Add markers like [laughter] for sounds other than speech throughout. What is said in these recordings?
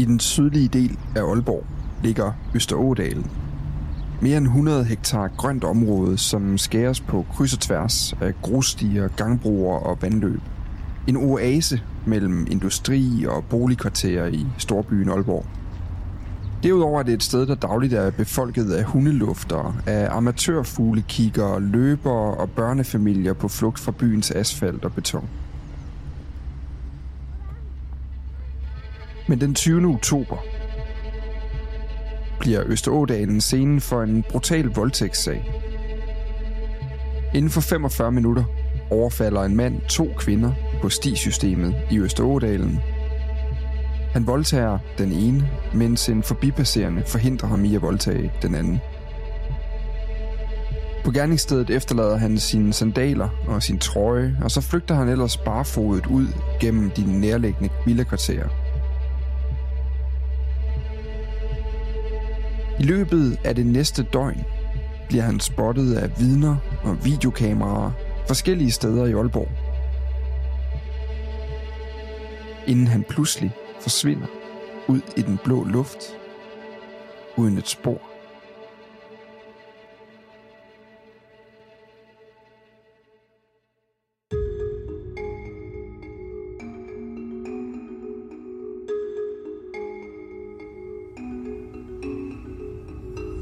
I den sydlige del af Aalborg ligger Østerådalen. Mere end 100 hektar grønt område, som skæres på kryds og tværs af grusstier, gangbroer og vandløb. En oase mellem industri og boligkvarterer i storbyen Aalborg. Derudover er det et sted, der dagligt er befolket af hundelufter, af amatørfuglekiggere, løbere og børnefamilier på flugt fra byens asfalt og beton. Men den 20. oktober bliver Østerådalen scenen for en brutal voldtægtssag. Inden for 45 minutter overfalder en mand to kvinder på stisystemet i Østerådalen. Han voldtager den ene, mens en forbipasserende forhindrer ham i at voldtage den anden. På gerningsstedet efterlader han sine sandaler og sin trøje, og så flygter han ellers barefodet ud gennem de nærliggende villakvarterer. I løbet af det næste døgn bliver han spottet af vidner og videokameraer forskellige steder i Aalborg. Inden han pludselig forsvinder ud i den blå luft, uden et spor.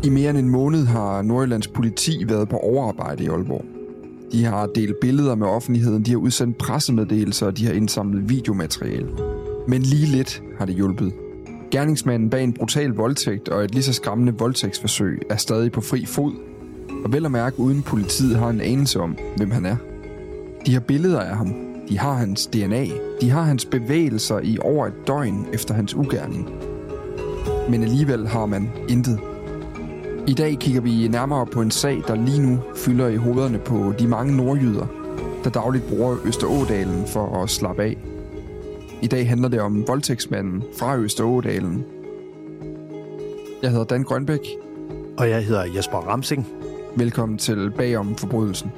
I mere end en måned har Nordjyllands politi været på overarbejde i Aalborg. De har delt billeder med offentligheden, de har udsendt pressemeddelelser, og de har indsamlet videomateriale. Men lige lidt har det hjulpet. Gerningsmanden bag en brutal voldtægt og et lige så skræmmende voldtægtsforsøg er stadig på fri fod. Og vel at mærke uden politiet har en anelse om, hvem han er. De har billeder af ham. De har hans DNA. De har hans bevægelser i over et døgn efter hans ugerning. Men alligevel har man intet i dag kigger vi nærmere på en sag, der lige nu fylder i hovederne på de mange nordjyder, der dagligt bruger Østerådalen for at slappe af. I dag handler det om voldtægtsmanden fra Østerådalen. Jeg hedder Dan Grønbæk. Og jeg hedder Jesper Ramsing. Velkommen til Bagom Forbrydelsen.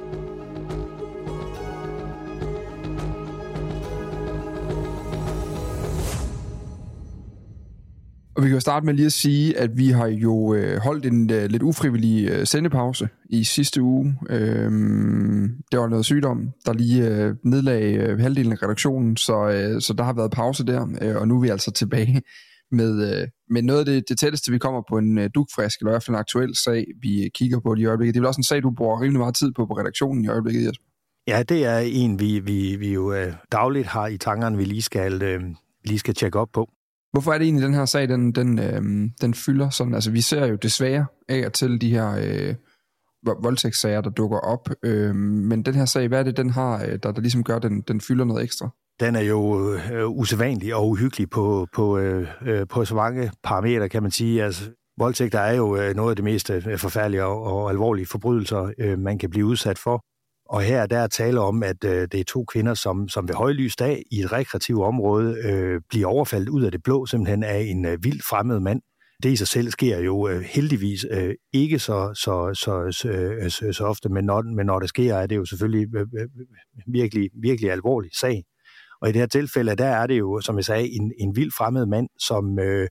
Og vi kan jo starte med lige at sige, at vi har jo øh, holdt en øh, lidt ufrivillig øh, sendepause i sidste uge. Øhm, det var noget sygdom, der lige øh, nedlagde øh, halvdelen af redaktionen, så, øh, så der har været pause der, øh, og nu er vi altså tilbage med, øh, med noget af det, det tætteste, vi kommer på en øh, dukfrisk, eller i hvert fald en aktuel sag, vi kigger på i øjeblikket. Det er vel også en sag, du bruger rimelig meget tid på på redaktionen i øjeblikket, Jesper? Ja, det er en, vi, vi, vi jo øh, dagligt har i tankerne, vi lige skal, øh, lige skal tjekke op på. Hvorfor er det egentlig, den her sag, den, den, øh, den fylder sådan? Altså, vi ser jo desværre af og til de her øh, voldtægtssager, der dukker op. Øh, men den her sag, hvad er det, den har, øh, der, der ligesom gør, den, den fylder noget ekstra? Den er jo øh, usædvanlig og uhyggelig på, på, øh, øh på så mange parametre, kan man sige. Altså, Voldtægter er jo øh, noget af det mest øh, forfærdelige og, og alvorlige forbrydelser, øh, man kan blive udsat for. Og her der er tale om, at øh, det er to kvinder, som, som ved højlys dag i et rekreativt område øh, bliver overfaldet ud af det blå, simpelthen af en øh, vild fremmed mand. Det i sig selv sker jo øh, heldigvis øh, ikke så, så, så, så, øh, så, så ofte, men når, men når det sker, er det jo selvfølgelig øh, øh, virkelig, virkelig alvorlig sag. Og i det her tilfælde, der er det jo, som jeg sagde, en, en vild fremmed mand, som øh,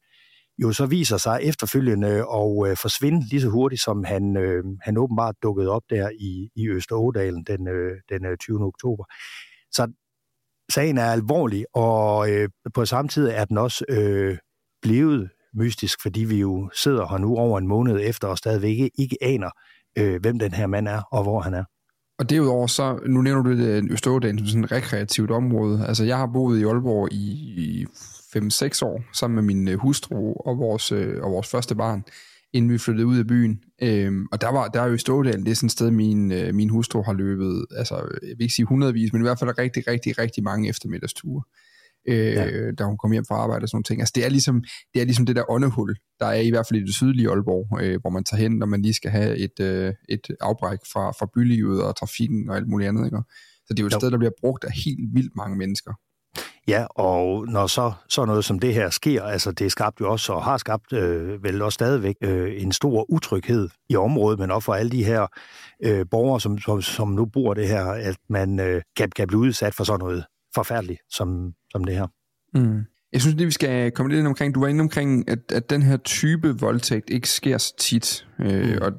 jo så viser sig efterfølgende og øh, forsvinde lige så hurtigt, som han, øh, han åbenbart dukkede op der i, i Østerådalen den, øh, den øh, 20. Oktober. Så sagen er alvorlig, og øh, på samme tid er den også øh, blevet mystisk, fordi vi jo sidder her nu over en måned efter og stadigvæk ikke, ikke aner, øh, hvem den her mand er og hvor han er. Og derudover så, nu nævner du det øh, Østerådalen som sådan et rekreativt område. Altså jeg har boet i Aalborg i, i 5-6 år, sammen med min øh, hustru og vores, øh, og vores første barn, inden vi flyttede ud af byen. Øhm, og der var der er jo Østådalen, det er sådan et sted, min, øh, min hustru har løbet, altså jeg vil ikke sige hundredvis, men i hvert fald rigtig, rigtig, rigtig mange eftermiddagsture øh, ja. da hun kom hjem fra arbejde og sådan nogle ting. Altså det er ligesom det, er ligesom det der åndehul, der er i hvert fald i det sydlige Aalborg, øh, hvor man tager hen, når man lige skal have et, øh, et afbræk fra, fra bylivet og trafikken og alt muligt andet. Ikke? Så det er jo et jo. sted, der bliver brugt af helt vildt mange mennesker. Ja, og når så, så noget som det her sker, altså det skabt jo også, og har skabt øh, vel også stadigvæk øh, en stor utryghed i området, men også for alle de her øh, borgere, som, som, som nu bor det her, at man øh, kan, kan blive udsat for sådan noget forfærdeligt som, som det her. Mm. Jeg synes lige, vi skal komme lidt ind omkring, du var inde omkring, at, at den her type voldtægt ikke sker så tit, øh, mm. og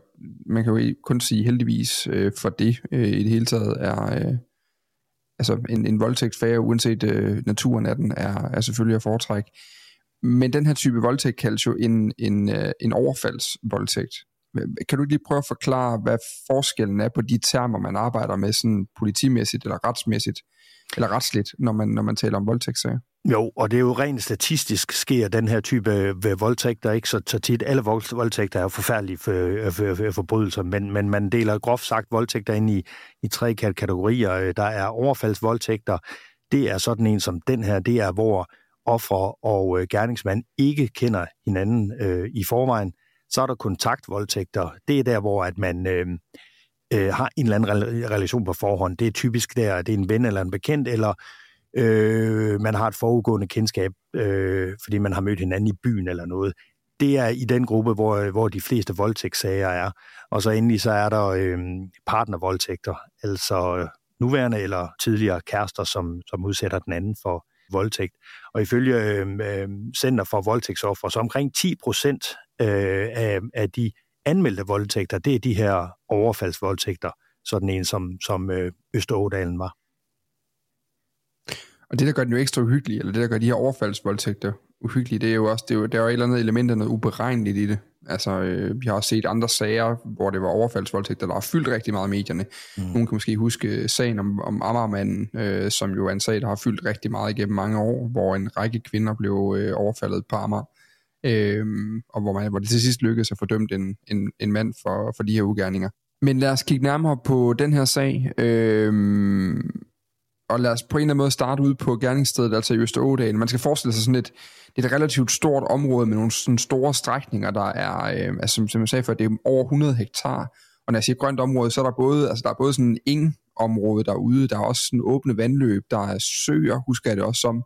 man kan jo kun sige heldigvis øh, for det øh, i det hele taget er, øh, altså en, en voldtægtsfære, uanset øh, naturen af den, er, er selvfølgelig at foretrække. Men den her type voldtægt kaldes jo en, en, øh, en overfaldsvoldtægt. Kan du ikke lige prøve at forklare, hvad forskellen er på de termer, man arbejder med sådan politimæssigt eller retsmæssigt, eller retsligt, når man, når man taler om voldtægtssager? Jo, og det er jo rent statistisk sker den her type øh, voldtægter ikke så, så tit. Alle voldtægter er jo forfærdelige for, øh, for, øh, for, forbrydelser, men, men man deler groft sagt voldtægter ind i, i tre kategorier. Der er overfaldsvoldtægter. Det er sådan en som den her. Det er, hvor offer og gerningsmand ikke kender hinanden øh, i forvejen. Så er der kontaktvoldtægter. Det er der, hvor at man... Øh, øh, har en eller anden relation på forhånd. Det er typisk der, det er en ven eller en bekendt, eller øh, man har et forudgående kendskab, øh, fordi man har mødt hinanden i byen eller noget. Det er i den gruppe, hvor, hvor de fleste voldtægtssager er. Og så endelig så er der øh, partnervoldtægter, altså øh, nuværende eller tidligere kærester, som, som udsætter den anden for voldtægt. Og ifølge øh, øh Center for Voldtægtsoffer, så omkring 10 procent øh, af, af de anmeldte voldtægter, det er de her overfaldsvoldtægter, sådan en som, som øh, Østerådalen var. Og det, der gør den jo ekstra uhyggelig, eller det, der gør de her overfaldsvoldtægter uhyggelige, det er jo også, det er jo, der er jo et eller andet element af noget uberegneligt i det. Altså, øh, vi har også set andre sager, hvor det var overfaldsvoldtægter, der har fyldt rigtig meget i medierne. Mm. Nogle kan måske huske sagen om, om Amagermanden, øh, som jo er en sag, der har fyldt rigtig meget igennem mange år, hvor en række kvinder blev øh, overfaldet på Amager. Øh, og hvor, man, hvor det til sidst lykkedes at få dømt en, en, en mand for, for de her ugerninger. Men lad os kigge nærmere på den her sag. Øh, og lad os på en eller anden måde starte ud på gerningsstedet, altså i Østerådalen. Man skal forestille sig sådan et, det er et relativt stort område med nogle sådan store strækninger, der er, øh, altså som, som jeg sagde før, det er over 100 hektar. Og når jeg siger grønt område, så er der både, altså der er både sådan en område derude, der er også sådan åbne vandløb, der er søer, husker jeg det også som,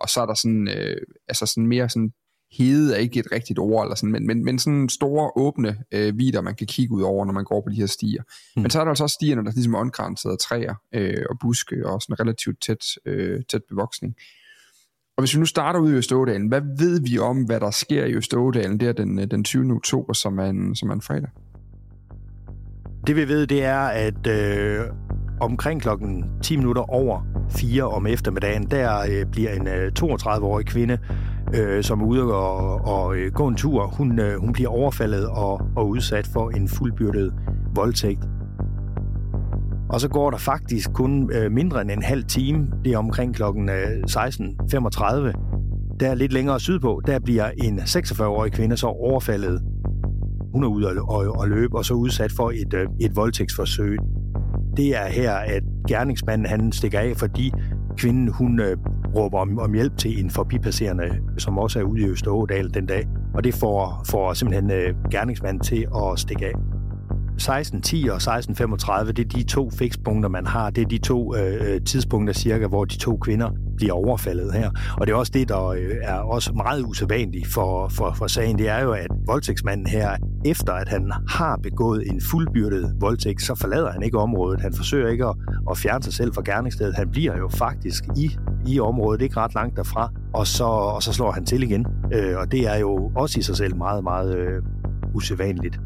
og så er der sådan, øh, altså sådan mere sådan hede er ikke et rigtigt ord, eller sådan, men, men, men sådan store åbne øh, vider, man kan kigge ud over, når man går på de her stier. Mm. Men så er der altså også stierne, der ligesom er omkranset af træer øh, og buske og sådan relativt tæt, øh, tæt bevoksning. Og hvis vi nu starter ud i Østådalen, hvad ved vi om, hvad der sker i Østådalen der den, øh, den 20. oktober, som er en, som er en fredag? Det vi ved, det er, at øh, omkring klokken 10 minutter over 4 om eftermiddagen, der øh, bliver en øh, 32-årig kvinde øh, som er ude og, og øh, gå en tur. Hun, øh, hun bliver overfaldet og, og udsat for en fuldbyrdet voldtægt. Og så går der faktisk kun øh, mindre end en halv time, det er omkring klokken øh, 16.35. Der lidt længere sydpå, der bliver en 46-årig kvinde så overfaldet. Hun er ude og, og, og løbe og så udsat for et, øh, et voldtægtsforsøg. Det er her, at gerningsmanden han stikker af, fordi kvinden hun øh, råber om, om hjælp til en forbipasserende, som også er ude i Østerådal den dag. og det får, får simpelthen øh, gerningsmanden til at stikke af. 16.10 og 16.35, det er de to fikspunkter, man har. Det er de to øh, øh tidspunkter cirka, hvor de to kvinder bliver overfaldet her. Og det er også det, der øh, er også meget usædvanligt for, for, for sagen. Det er jo, at voldtægtsmanden her, efter at han har begået en fuldbyrdet voldtægt, så forlader han ikke området. Han forsøger ikke at, at fjerne sig selv fra gerningsstedet. Han bliver jo faktisk i, i området, det er ikke ret langt derfra, og så, og så slår han til igen. Øh, og det er jo også i sig selv meget, meget øh, usædvanligt.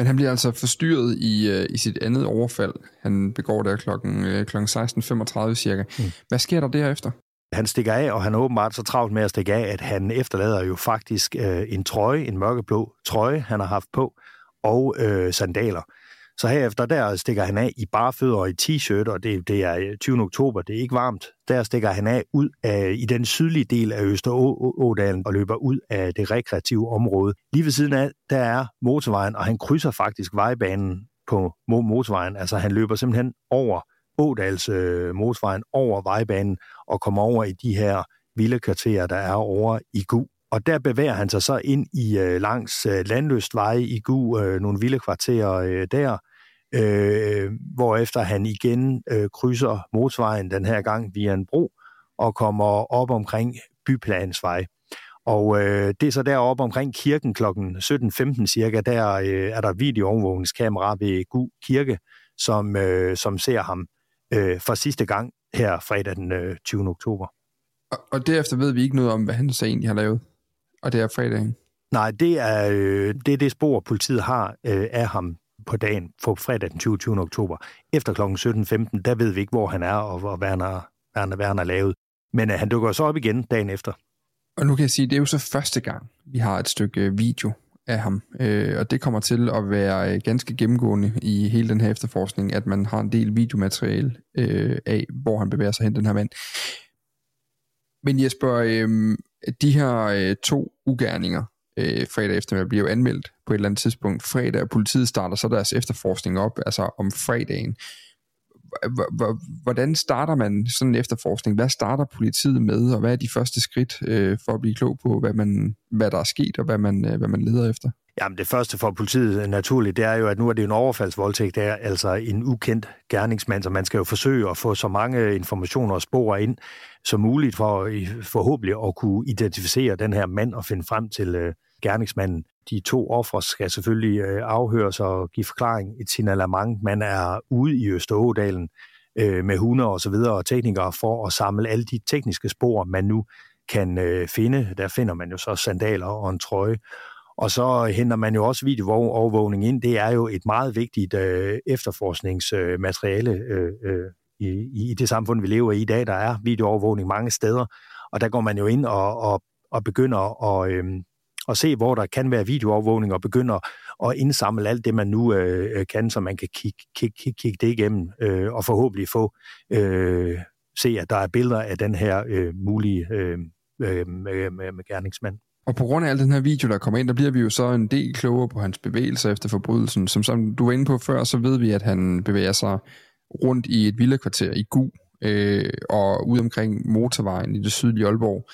Men han bliver altså forstyrret i, uh, i sit andet overfald. Han begår der klokken, uh, klokken 16.35 cirka. Mm. Hvad sker der derefter? Han stikker af, og han er åbenbart så travlt med at stikke af, at han efterlader jo faktisk uh, en trøje, en mørkeblå trøje, han har haft på, og uh, sandaler. Så herefter, der stikker han af i bare fødder og i t-shirt, og det, det er øh, 20. oktober, det er ikke varmt. Der stikker han af ud af, i den sydlige del af Østerådalen og løber ud af det rekreative område. Lige ved siden af, der er motorvejen, og han krydser faktisk vejbanen på motorvejen. Altså han løber simpelthen over Ådals øh, motorvejen, over vejbanen og kommer over i de her vilde kvarterer, der er over i Gu. Og der bevæger han sig så ind i øh, langs øh, landløst veje i Gu, øh, nogle vilde kvarterer øh, der, øh, hvorefter han igen øh, krydser motorvejen den her gang via en bro og kommer op omkring Byplansvej. Og øh, det er så deroppe omkring kirken kl. 17.15 cirka, der øh, er der videoovervågningskamera ved Gu Kirke, som, øh, som ser ham øh, for sidste gang her fredag den øh, 20. oktober. Og, og derefter ved vi ikke noget om, hvad han så egentlig har lavet, og det er fredagen. Nej, det er, øh, det er det spor, politiet har øh, af ham på dagen på fredag den 20. 20. oktober. Efter kl. 17.15, der ved vi ikke, hvor han er og, og hvad, han har, hvad, han, hvad han har lavet. Men uh, han dukker så op igen dagen efter. Og nu kan jeg sige, det er jo så første gang, vi har et stykke øh, video af ham. Øh, og det kommer til at være øh, ganske gennemgående i hele den her efterforskning, at man har en del videomateriale øh, af, hvor han bevæger sig hen, den her mand. Men Jesper, øh, de her øh, to ugerninger, øh, fredag eftermiddag bliver jo anmeldt på et eller andet tidspunkt fredag, og politiet starter så deres efterforskning op, altså om fredagen. Hvordan starter man sådan en efterforskning? Hvad starter politiet med, og hvad er de første skridt øh, for at blive klog på, hvad, man, hvad der er sket, og hvad man, øh, hvad man leder efter? Jamen det første for politiet øh, naturligt, det er jo, at nu er det en overfaldsvoldtægt, det er altså en ukendt gerningsmand, så man skal jo forsøge at få så mange informationer og spor ind som muligt for øh, forhåbentlig at kunne identificere den her mand og finde frem til øh, gerningsmanden. De to ofre skal selvfølgelig øh, afhøres og give forklaring. Et signalement. Man er ude i Østerådalen øh, med hunde og så videre og teknikere for at samle alle de tekniske spor, man nu kan øh, finde. Der finder man jo så sandaler og en trøje. Og så henter man jo også videoovervågning ind. Det er jo et meget vigtigt øh, efterforskningsmateriale øh, øh, i, i det samfund, vi lever i i dag. Der er videoovervågning mange steder, og der går man jo ind og, og, og begynder at, øh, at se, hvor der kan være videoovervågning, og begynder at indsamle alt det, man nu øh, kan, så man kan kigge, kig, kig, kig det igennem, øh, og forhåbentlig få øh, se, at der er billeder af den her øh, mulige øh, øh, øh gerningsmand. Og på grund af al den her video, der kommer ind, der bliver vi jo så en del klogere på hans bevægelser efter forbrydelsen. Som, som du var inde på før, så ved vi, at han bevæger sig rundt i et villakvarter i Gu, øh, og ud omkring motorvejen i det sydlige Aalborg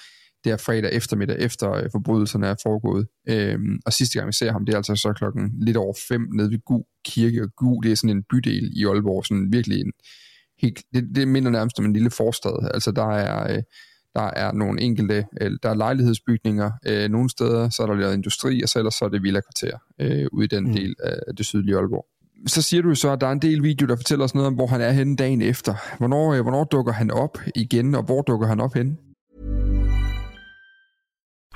der fredag eftermiddag, efter øh, forbrydelserne er foregået. Øh, og sidste gang vi ser ham, det er altså så klokken lidt over fem nede ved Gu Kirke, og Gu, det er sådan en bydel i Aalborg, sådan virkelig en helt, det, det minder nærmest om en lille forstad. Altså der er, øh, der er nogle enkelte, øh, der er lejlighedsbygninger øh, nogle steder, så er der lavet industri, og så ellers så er det villakvarter øh, ude i den mm. del af det sydlige Aalborg. Så siger du så, at der er en del video, der fortæller os noget om, hvor han er henne dagen efter. Hvornår, øh, hvornår dukker han op igen, og hvor dukker han op henne?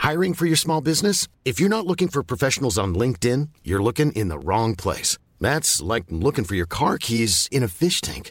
Hiring for your small business? If you're not looking for professionals on LinkedIn, you're looking in the wrong place. That's like looking for your car keys in a fish tank.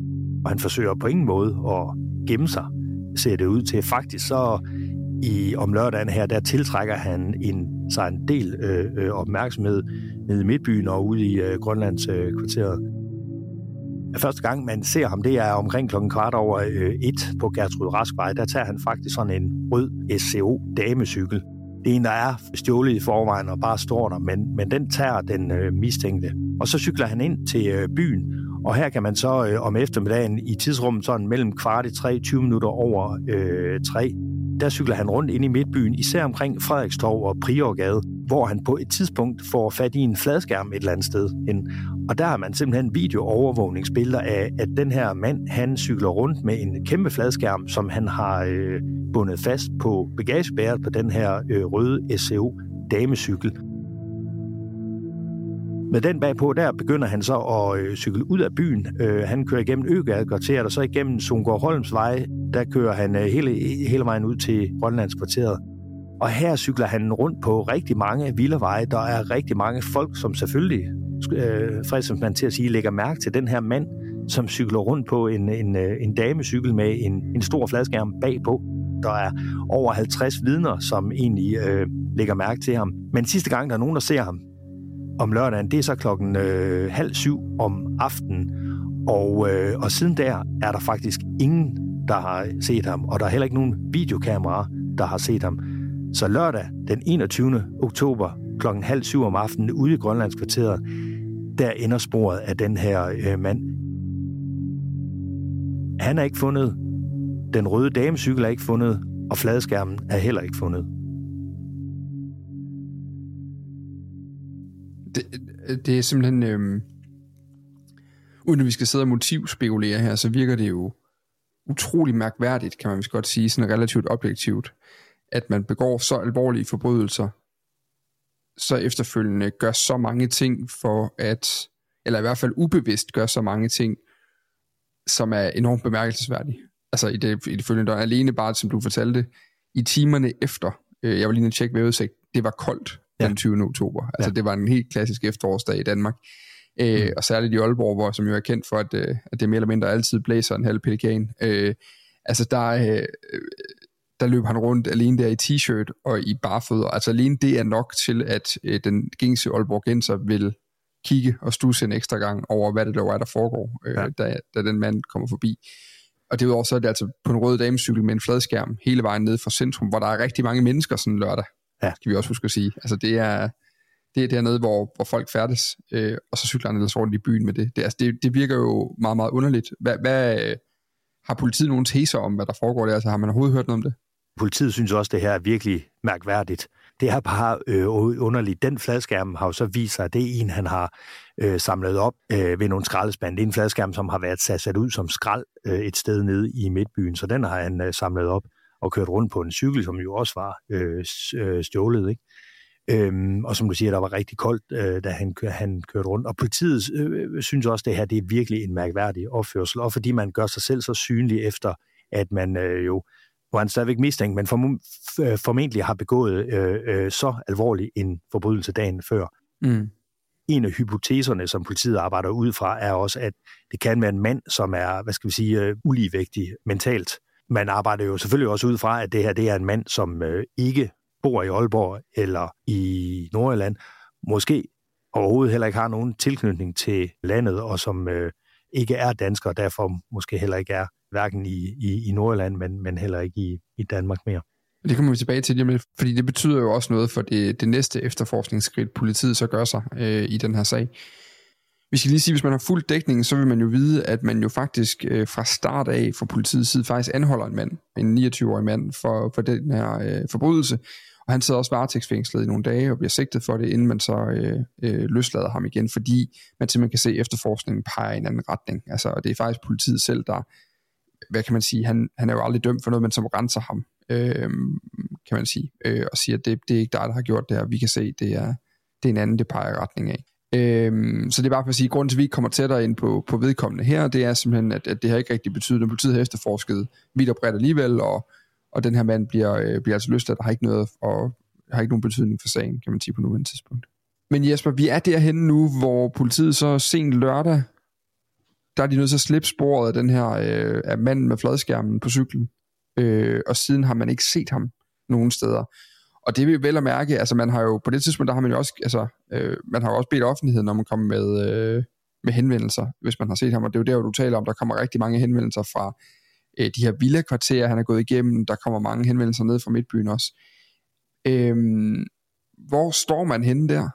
og han forsøger på ingen måde at gemme sig ser det ud til. Faktisk så i, om lørdagen her, der tiltrækker han en, sig en del øh, øh, opmærksomhed nede i Midtbyen og ude i øh, Grønlands øh, kvarteret. Første gang, man ser ham, det er omkring klokken kvart over øh, et på Gertrud Raskvej. Der tager han faktisk sådan en rød SCO damecykel. Det er en, der er stjålet i forvejen og bare står der, men, men den tager den øh, mistænkte. Og så cykler han ind til øh, byen, og her kan man så øh, om eftermiddagen i tidsrummet sådan mellem kvart i tre, 20 minutter over øh, tre, der cykler han rundt ind i midtbyen, især omkring Frederikstorv og Priorgade, hvor han på et tidspunkt får fat i en fladskærm et eller andet sted. Og der har man simpelthen videoovervågningsbilleder af, at den her mand, han cykler rundt med en kæmpe fladskærm, som han har øh, bundet fast på bagagebæret på den her øh, røde SCO damecykel. Med den bagpå, der begynder han så at øh, cykle ud af byen. Øh, han kører igennem Øgadekvarteret, og så igennem Sungård Der kører han øh, hele, hele vejen ud til Grønlandskvarteret. Og her cykler han rundt på rigtig mange villaveje. Der er rigtig mange folk, som selvfølgelig, øh, fristes man til at sige, lægger mærke til den her mand, som cykler rundt på en, en, øh, en damecykel med en, en stor fladskærm bagpå. Der er over 50 vidner, som egentlig øh, lægger mærke til ham. Men sidste gang, der er nogen, der ser ham, om lørdagen. Det er så klokken øh, halv syv om aftenen. Og, øh, og siden der er der faktisk ingen, der har set ham, og der er heller ikke nogen videokameraer, der har set ham. Så lørdag den 21. oktober klokken halv syv om aftenen ude i Grønlandskvarteret, der ender sporet af den her øh, mand. Han er ikke fundet, den røde damecykel er ikke fundet, og fladskærmen er heller ikke fundet. Det, det er simpelthen... Øhm, uden at vi skal sidde og motivspekulere her, så virker det jo utrolig mærkværdigt, kan man vist godt sige, sådan relativt objektivt, at man begår så alvorlige forbrydelser, så efterfølgende gør så mange ting for at, eller i hvert fald ubevidst gør så mange ting, som er enormt bemærkelsesværdige. Altså i det, i det følgende døgn, alene bare, som du fortalte, i timerne efter, øh, jeg var lige at tjekke vejrudsigt, det var koldt ja. den 20. oktober. Altså ja. det var en helt klassisk efterårsdag i Danmark. Øh, mm. Og særligt i Aalborg, hvor, som jo er kendt for, at, øh, at det mere eller mindre altid blæser en halv pelikan. Øh, altså der, øh, der løb han rundt alene der i t-shirt og i barfødder. Altså alene det er nok til, at øh, den gængse Aalborgenser vil kigge og stusse en ekstra gang over, hvad det der er, der foregår, øh, ja. da, da den mand kommer forbi. Og derudover så er det altså på en rød damecykel med en fladskærm hele vejen ned fra centrum, hvor der er rigtig mange mennesker sådan lørdag ja. skal vi også huske at sige. Altså det er, det er dernede, hvor, hvor folk færdes, øh, og så cykler han ellers rundt i byen med det. Det, altså det, det virker jo meget, meget underligt. Hvad, hvad, har politiet nogen teser om, hvad der foregår der? Altså har man overhovedet hørt noget om det? Politiet synes også, det her er virkelig mærkværdigt. Det er bare øh, underligt. Den fladskærm har jo så vist sig, at det er en, han har øh, samlet op øh, ved nogle skraldespande. Det er en fladskærm, som har været sat, sat ud som skrald øh, et sted nede i midtbyen, så den har han øh, samlet op og kørt rundt på en cykel, som jo også var øh, øh, stjålet. Ikke? Øhm, og som du siger, der var rigtig koldt, øh, da han, han kørte rundt. Og politiet øh, synes også, at det her det er virkelig en mærkværdig opførsel, og fordi man gør sig selv så synlig efter, at man øh, jo, hvor han stadigvæk mistænkt, men form, formentlig har begået øh, øh, så alvorlig en forbrydelse dagen før. Mm. En af hypoteserne, som politiet arbejder ud fra, er også, at det kan være en mand, som er, hvad skal vi sige, øh, uligevægtig mentalt, man arbejder jo selvfølgelig også ud fra, at det her det er en mand, som øh, ikke bor i Aalborg eller i Nordjylland, måske overhovedet heller ikke har nogen tilknytning til landet, og som øh, ikke er dansker, og derfor måske heller ikke er hverken i, i, i Nordjylland, men, men heller ikke i, i Danmark mere. Det kommer vi tilbage til lige fordi det betyder jo også noget for det, det næste efterforskningsskridt, politiet så gør sig øh, i den her sag. Vi skal lige sige, hvis man har fuld dækning, så vil man jo vide, at man jo faktisk øh, fra start af fra politiets side faktisk anholder en mand, en 29-årig mand, for, for den her øh, forbrydelse. Og han sidder også varetægtsfængslet i nogle dage og bliver sigtet for det, inden man så øh, øh, løslader ham igen, fordi man simpelthen kan se, at efterforskningen peger i en anden retning. Altså, og det er faktisk politiet selv, der, hvad kan man sige, han, han er jo aldrig dømt for noget, men som renser ham, øh, kan man sige, øh, og siger, at det, det er ikke dig, der har gjort det her. Vi kan se, det er, det er en anden, det peger i retning af. Øhm, så det er bare for at sige, at grunden til, at vi ikke kommer tættere ind på, på vedkommende her, det er simpelthen, at, at det har ikke rigtig betydet, at politiet har efterforsket vidt og bredt alligevel, og, og den her mand bliver, øh, bliver altså løst, at der har ikke noget og har ikke nogen betydning for sagen, kan man sige på nuværende tidspunkt. Men Jesper, vi er derhen nu, hvor politiet så sent lørdag, der er de nødt til at slippe sporet af den her øh, af manden med fladskærmen på cyklen. øh, og siden har man ikke set ham nogen steder. Og det vil vel at mærke, altså man har jo, på det tidspunkt, der har man jo også, altså, øh, man har jo også bedt offentligheden, når man kommer med, øh, med henvendelser, hvis man har set ham, og det er jo der, hvor du taler om, der kommer rigtig mange henvendelser fra øh, de her villa-kvarterer, han er gået igennem, der kommer mange henvendelser ned fra Midtbyen også. Øh, hvor står man henne der?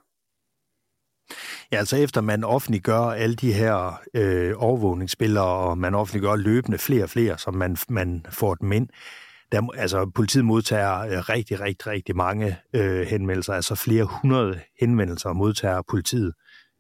Ja, altså efter man offentliggør alle de her øh, overvågningsspillere, og man offentliggør løbende flere og flere, som man, man får dem ind, der, altså politiet modtager øh, rigtig, rigtig, rigtig mange øh, henvendelser, altså flere hundrede henvendelser modtager politiet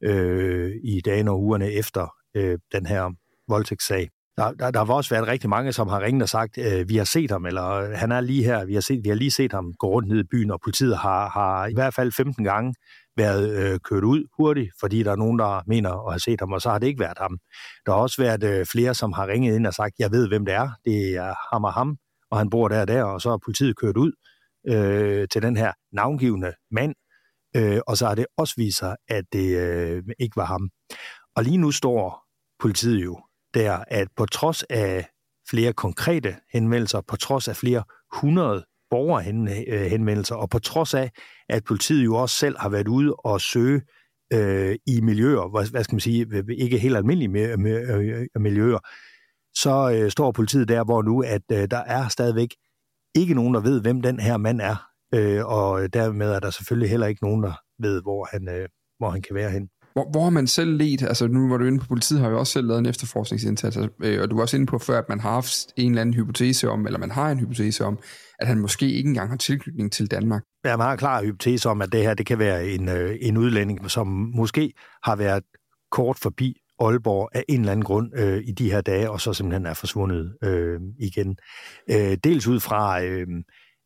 øh, i dagene og ugerne efter øh, den her voldtægtssag. Der, der, der har også været rigtig mange, som har ringet og sagt, øh, vi har set ham, eller øh, han er lige her, vi har, set, vi har lige set ham gå rundt ned i byen, og politiet har, har i hvert fald 15 gange været øh, kørt ud hurtigt, fordi der er nogen, der mener at have set ham, og så har det ikke været ham. Der har også været øh, flere, som har ringet ind og sagt, jeg ved, hvem det er, det er ham og ham, og han bor der og der, og så er politiet kørt ud øh, til den her navngivende mand, øh, og så har det også vist sig, at det øh, ikke var ham. Og lige nu står politiet jo der, at på trods af flere konkrete henvendelser, på trods af flere hundrede borgerhenvendelser, og på trods af, at politiet jo også selv har været ude og søge øh, i miljøer, hvad, hvad skal man sige, ikke helt almindelige miljøer, så øh, står politiet der, hvor nu, at øh, der er stadigvæk ikke nogen, der ved, hvem den her mand er, øh, og dermed er der selvfølgelig heller ikke nogen, der ved, hvor han, øh, hvor han kan være hen. Hvor, hvor har man selv let, altså nu var du inde på politiet, har vi også selv lavet en efterforskningsindsats, øh, og du var også inde på før, at man har haft en eller anden hypotese om, eller man har en hypotese om, at han måske ikke engang har tilknytning til Danmark. Ja, man har en klar hypotese om, at det her det kan være en, øh, en udlænding, som måske har været kort forbi Aalborg af en eller anden grund øh, i de her dage, og så simpelthen er forsvundet øh, igen. Øh, dels ud fra, øh,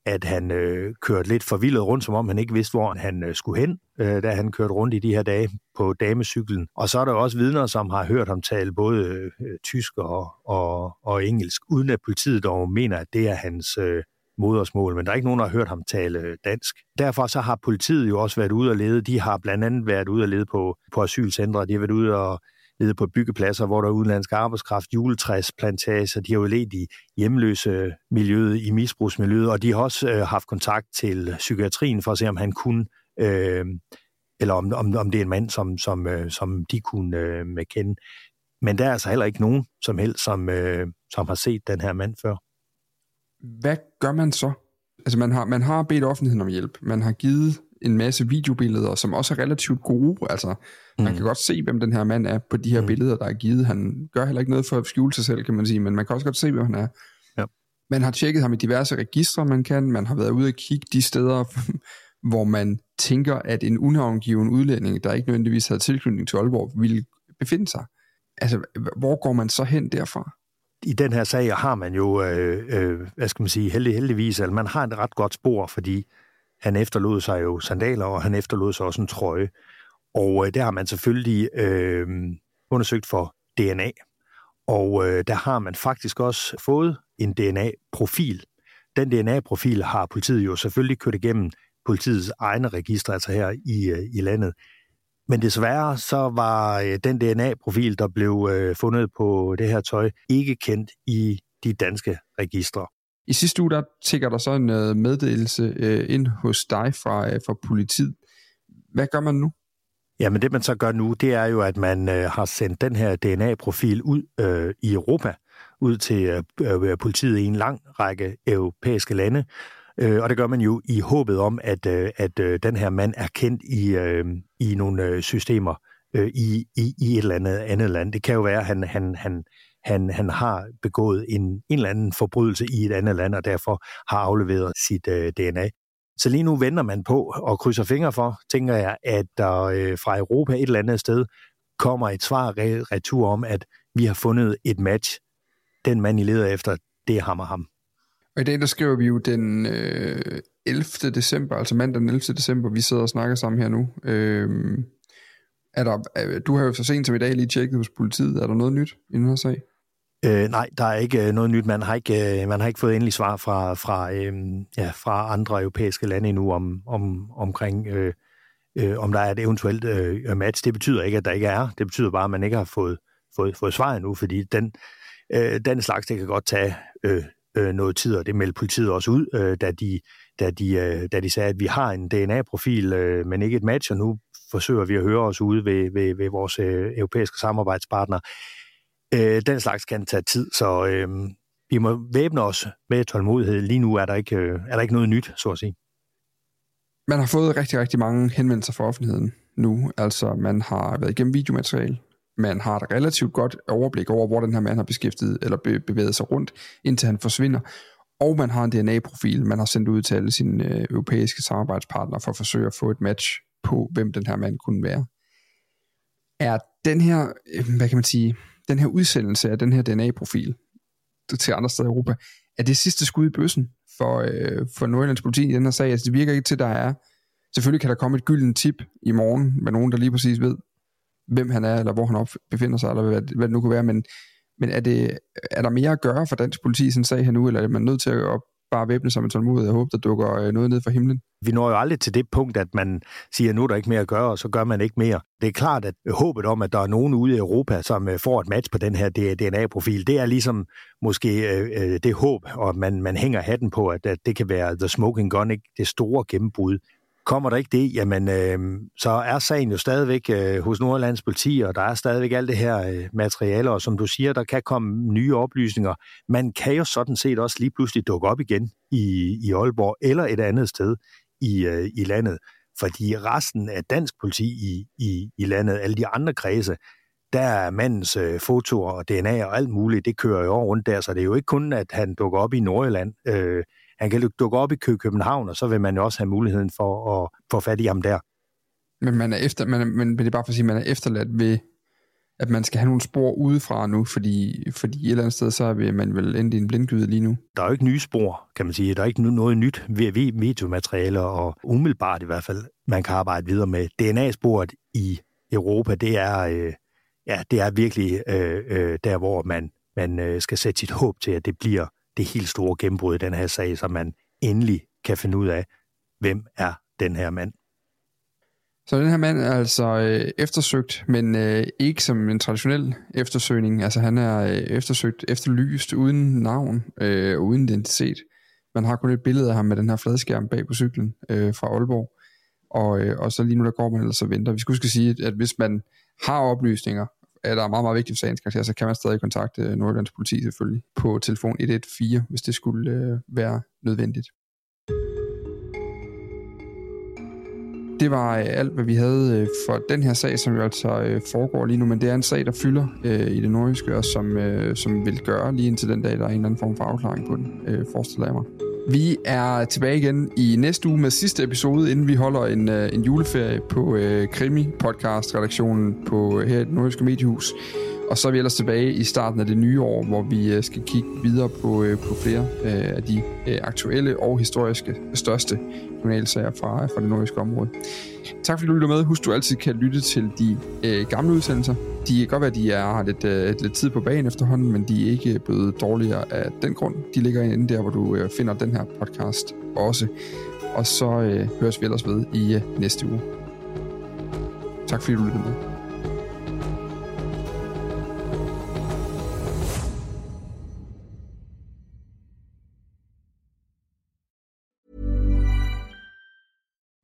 at han øh, kørte lidt forvildet rundt, som om han ikke vidste, hvor han øh, skulle hen, øh, da han kørte rundt i de her dage på damecyklen. Og så er der også vidner, som har hørt ham tale både øh, tysk og, og, og engelsk, uden at politiet dog mener, at det er hans øh, modersmål, men der er ikke nogen, der har hørt ham tale dansk. Derfor så har politiet jo også været ude og lede. De har blandt andet været ude og lede på, på asylcentre. De har været ude og nede på byggepladser, hvor der er udenlandsk arbejdskraft, juletræsplantager, de har jo let i hjemløse miljøet, i misbrugsmiljøet, og de har også øh, haft kontakt til psykiatrien for at se, om han kunne, øh, eller om, om, om det er en mand, som, som, øh, som de kunne øh, kende. Men der er altså heller ikke nogen som helst, som, øh, som har set den her mand før. Hvad gør man så? Altså man har, man har bedt offentligheden om hjælp. Man har givet en masse videobilleder, som også er relativt gode. Altså, mm. man kan godt se, hvem den her mand er på de her mm. billeder, der er givet. Han gør heller ikke noget for at skjule sig selv, kan man sige, men man kan også godt se, hvem han er. Ja. Man har tjekket ham i diverse registre, man kan. Man har været ude og kigge de steder, [laughs] hvor man tænker, at en unavngiven udlænding, der ikke nødvendigvis havde tilknytning til Aalborg, ville befinde sig. Altså, hvor går man så hen derfra? i den her sag har man jo, øh, øh, hvad skal man sige, heldig, heldigvis, at man har et ret godt spor, fordi han efterlod sig jo sandaler, og han efterlod sig også en trøje. Og øh, der har man selvfølgelig øh, undersøgt for DNA. Og øh, der har man faktisk også fået en DNA-profil. Den DNA-profil har politiet jo selvfølgelig kørt igennem politiets egne registre, altså her i, øh, i landet. Men desværre så var øh, den DNA-profil, der blev øh, fundet på det her tøj, ikke kendt i de danske registre. I sidste uge, der tigger der så en øh, meddelelse øh, ind hos dig fra, øh, fra politiet. Hvad gør man nu? Jamen det man så gør nu, det er jo, at man øh, har sendt den her DNA-profil ud øh, i Europa, ud til øh, øh, politiet i en lang række europæiske lande. Øh, og det gør man jo i håbet om, at, øh, at øh, den her mand er kendt i, øh, i nogle øh, systemer øh, i, i, i et eller andet andet land. Det kan jo være, at han, han, han, han, han har begået en, en eller anden forbrydelse i et andet land, og derfor har afleveret sit øh, DNA. Så lige nu venter man på og krydser fingre for, tænker jeg, at der øh, fra Europa et eller andet sted kommer et svar retur om, at vi har fundet et match. Den mand, I leder efter, det er ham og ham. Og i dag, der skriver vi jo den øh, 11. december, altså mandag den 11. december, vi sidder og snakker sammen her nu. Øh, er der, øh, du har jo så sent som i dag lige tjekket hos politiet. Er der noget nyt i den her sag? Øh, nej, der er ikke øh, noget nyt. Man har ikke, øh, man har ikke fået endelig svar fra, fra, øh, ja, fra andre europæiske lande endnu om, om, omkring, øh, øh, om der er et eventuelt øh, match. Det betyder ikke, at der ikke er. Det betyder bare, at man ikke har fået, fået, fået svar endnu, fordi den, øh, den slags, det kan godt tage øh, øh, noget tid, og det meldte politiet også ud, øh, da, de, da, de, øh, da de sagde, at vi har en DNA-profil, øh, men ikke et match, og nu forsøger vi at høre os ude ved, ved, ved vores øh, europæiske samarbejdspartnere. Øh, den slags kan tage tid, så øh, vi må væbne os med tålmodighed. Lige nu er der, ikke, øh, er der ikke noget nyt, så at sige. Man har fået rigtig, rigtig mange henvendelser fra offentligheden nu. Altså, man har været igennem videomateriale, man har et relativt godt overblik over, hvor den her mand har beskæftiget eller bevæget sig rundt, indtil han forsvinder. Og man har en DNA-profil, man har sendt ud til alle sine øh, europæiske samarbejdspartnere for at forsøge at få et match på, hvem den her mand kunne være. Er den her, øh, hvad kan man sige, den her udsendelse af den her DNA-profil til andre steder i Europa, er det sidste skud i bøssen for, øh, for Nordjyllands politi i den her sag? Altså det virker ikke til, der er, selvfølgelig kan der komme et gyldent tip i morgen med nogen, der lige præcis ved, hvem han er, eller hvor han op, befinder sig, eller hvad, hvad det nu kunne være, men, men er, det, er der mere at gøre for dansk politi i sådan en sag her nu, eller er man nødt til at bare væbne sig med tålmodighed og håbe, der dukker øh, noget ned fra himlen? Vi når jo aldrig til det punkt, at man siger, nu er der ikke mere at gøre, og så gør man ikke mere. Det er klart, at håbet om, at der er nogen ude i Europa, som øh, får et match på den her DNA-profil, det er ligesom måske øh, øh, det håb, og man, man hænger hatten på, at, at det kan være the smoking gun, ikke? det store gennembrud. Kommer der ikke det, jamen øh, så er sagen jo stadigvæk øh, hos Nordlands politi, og der er stadigvæk alt det her øh, materiale, og som du siger, der kan komme nye oplysninger. Man kan jo sådan set også lige pludselig dukke op igen i, i Aalborg eller et andet sted i, øh, i landet, fordi resten af dansk politi i, i, i landet, alle de andre kredse, der er mandens øh, fotoer og DNA og alt muligt, det kører jo rundt der, så det er jo ikke kun, at han dukker op i Nordjylland. Øh, han kan dukke op i København, og så vil man jo også have muligheden for at få fat i ham der. Men, man er efter, man er, men det er bare for at sige, at man er efterladt ved, at man skal have nogle spor udefra nu, fordi, fordi et eller andet sted, så er man vel endt i en blindgyde lige nu. Der er jo ikke nye spor, kan man sige. Der er ikke noget nyt ved videomaterialer, og umiddelbart i hvert fald, man kan arbejde videre med. DNA-sporet i Europa, det er, øh, ja, det er virkelig øh, øh, der, hvor man, man øh, skal sætte sit håb til, at det bliver det helt store gennembrud i den her sag, så man endelig kan finde ud af, hvem er den her mand. Så den her mand er altså øh, eftersøgt, men øh, ikke som en traditionel eftersøgning. Altså han er øh, eftersøgt, efterlyst, uden navn øh, og uden identitet. Man har kun et billede af ham med den her fladskærm bag på cyklen øh, fra Aalborg. Og, øh, og så lige nu der går man ellers og venter. Vi skulle skal sige, at hvis man har oplysninger er der meget, meget vigtigt for sagens karakter, så kan man stadig kontakte Nordjyllands politi selvfølgelig på telefon 114, hvis det skulle øh, være nødvendigt. Det var øh, alt, hvad vi havde øh, for den her sag, som jo altså øh, foregår lige nu, men det er en sag, der fylder øh, i det nordjyske, og som, øh, som vil gøre lige indtil den dag, der er en eller anden form for afklaring på den, øh, forestiller jeg mig. Vi er tilbage igen i næste uge med sidste episode, inden vi holder en, en juleferie på øh, Krimi-podcast-redaktionen på, her i det Nordiske Mediehus. Og så er vi ellers tilbage i starten af det nye år, hvor vi øh, skal kigge videre på, øh, på flere øh, af de aktuelle og historiske største kriminalsager fra, fra det nordiske område. Tak fordi du lytter med. Husk, du altid kan lytte til de gamle udsendelser. De kan godt være, at de er, har lidt, lidt tid på banen efterhånden, men de er ikke blevet dårligere af den grund. De ligger inde der, hvor du finder den her podcast også. Og så øh, høres vi ellers ved i øh, næste uge. Tak fordi du lyttede med.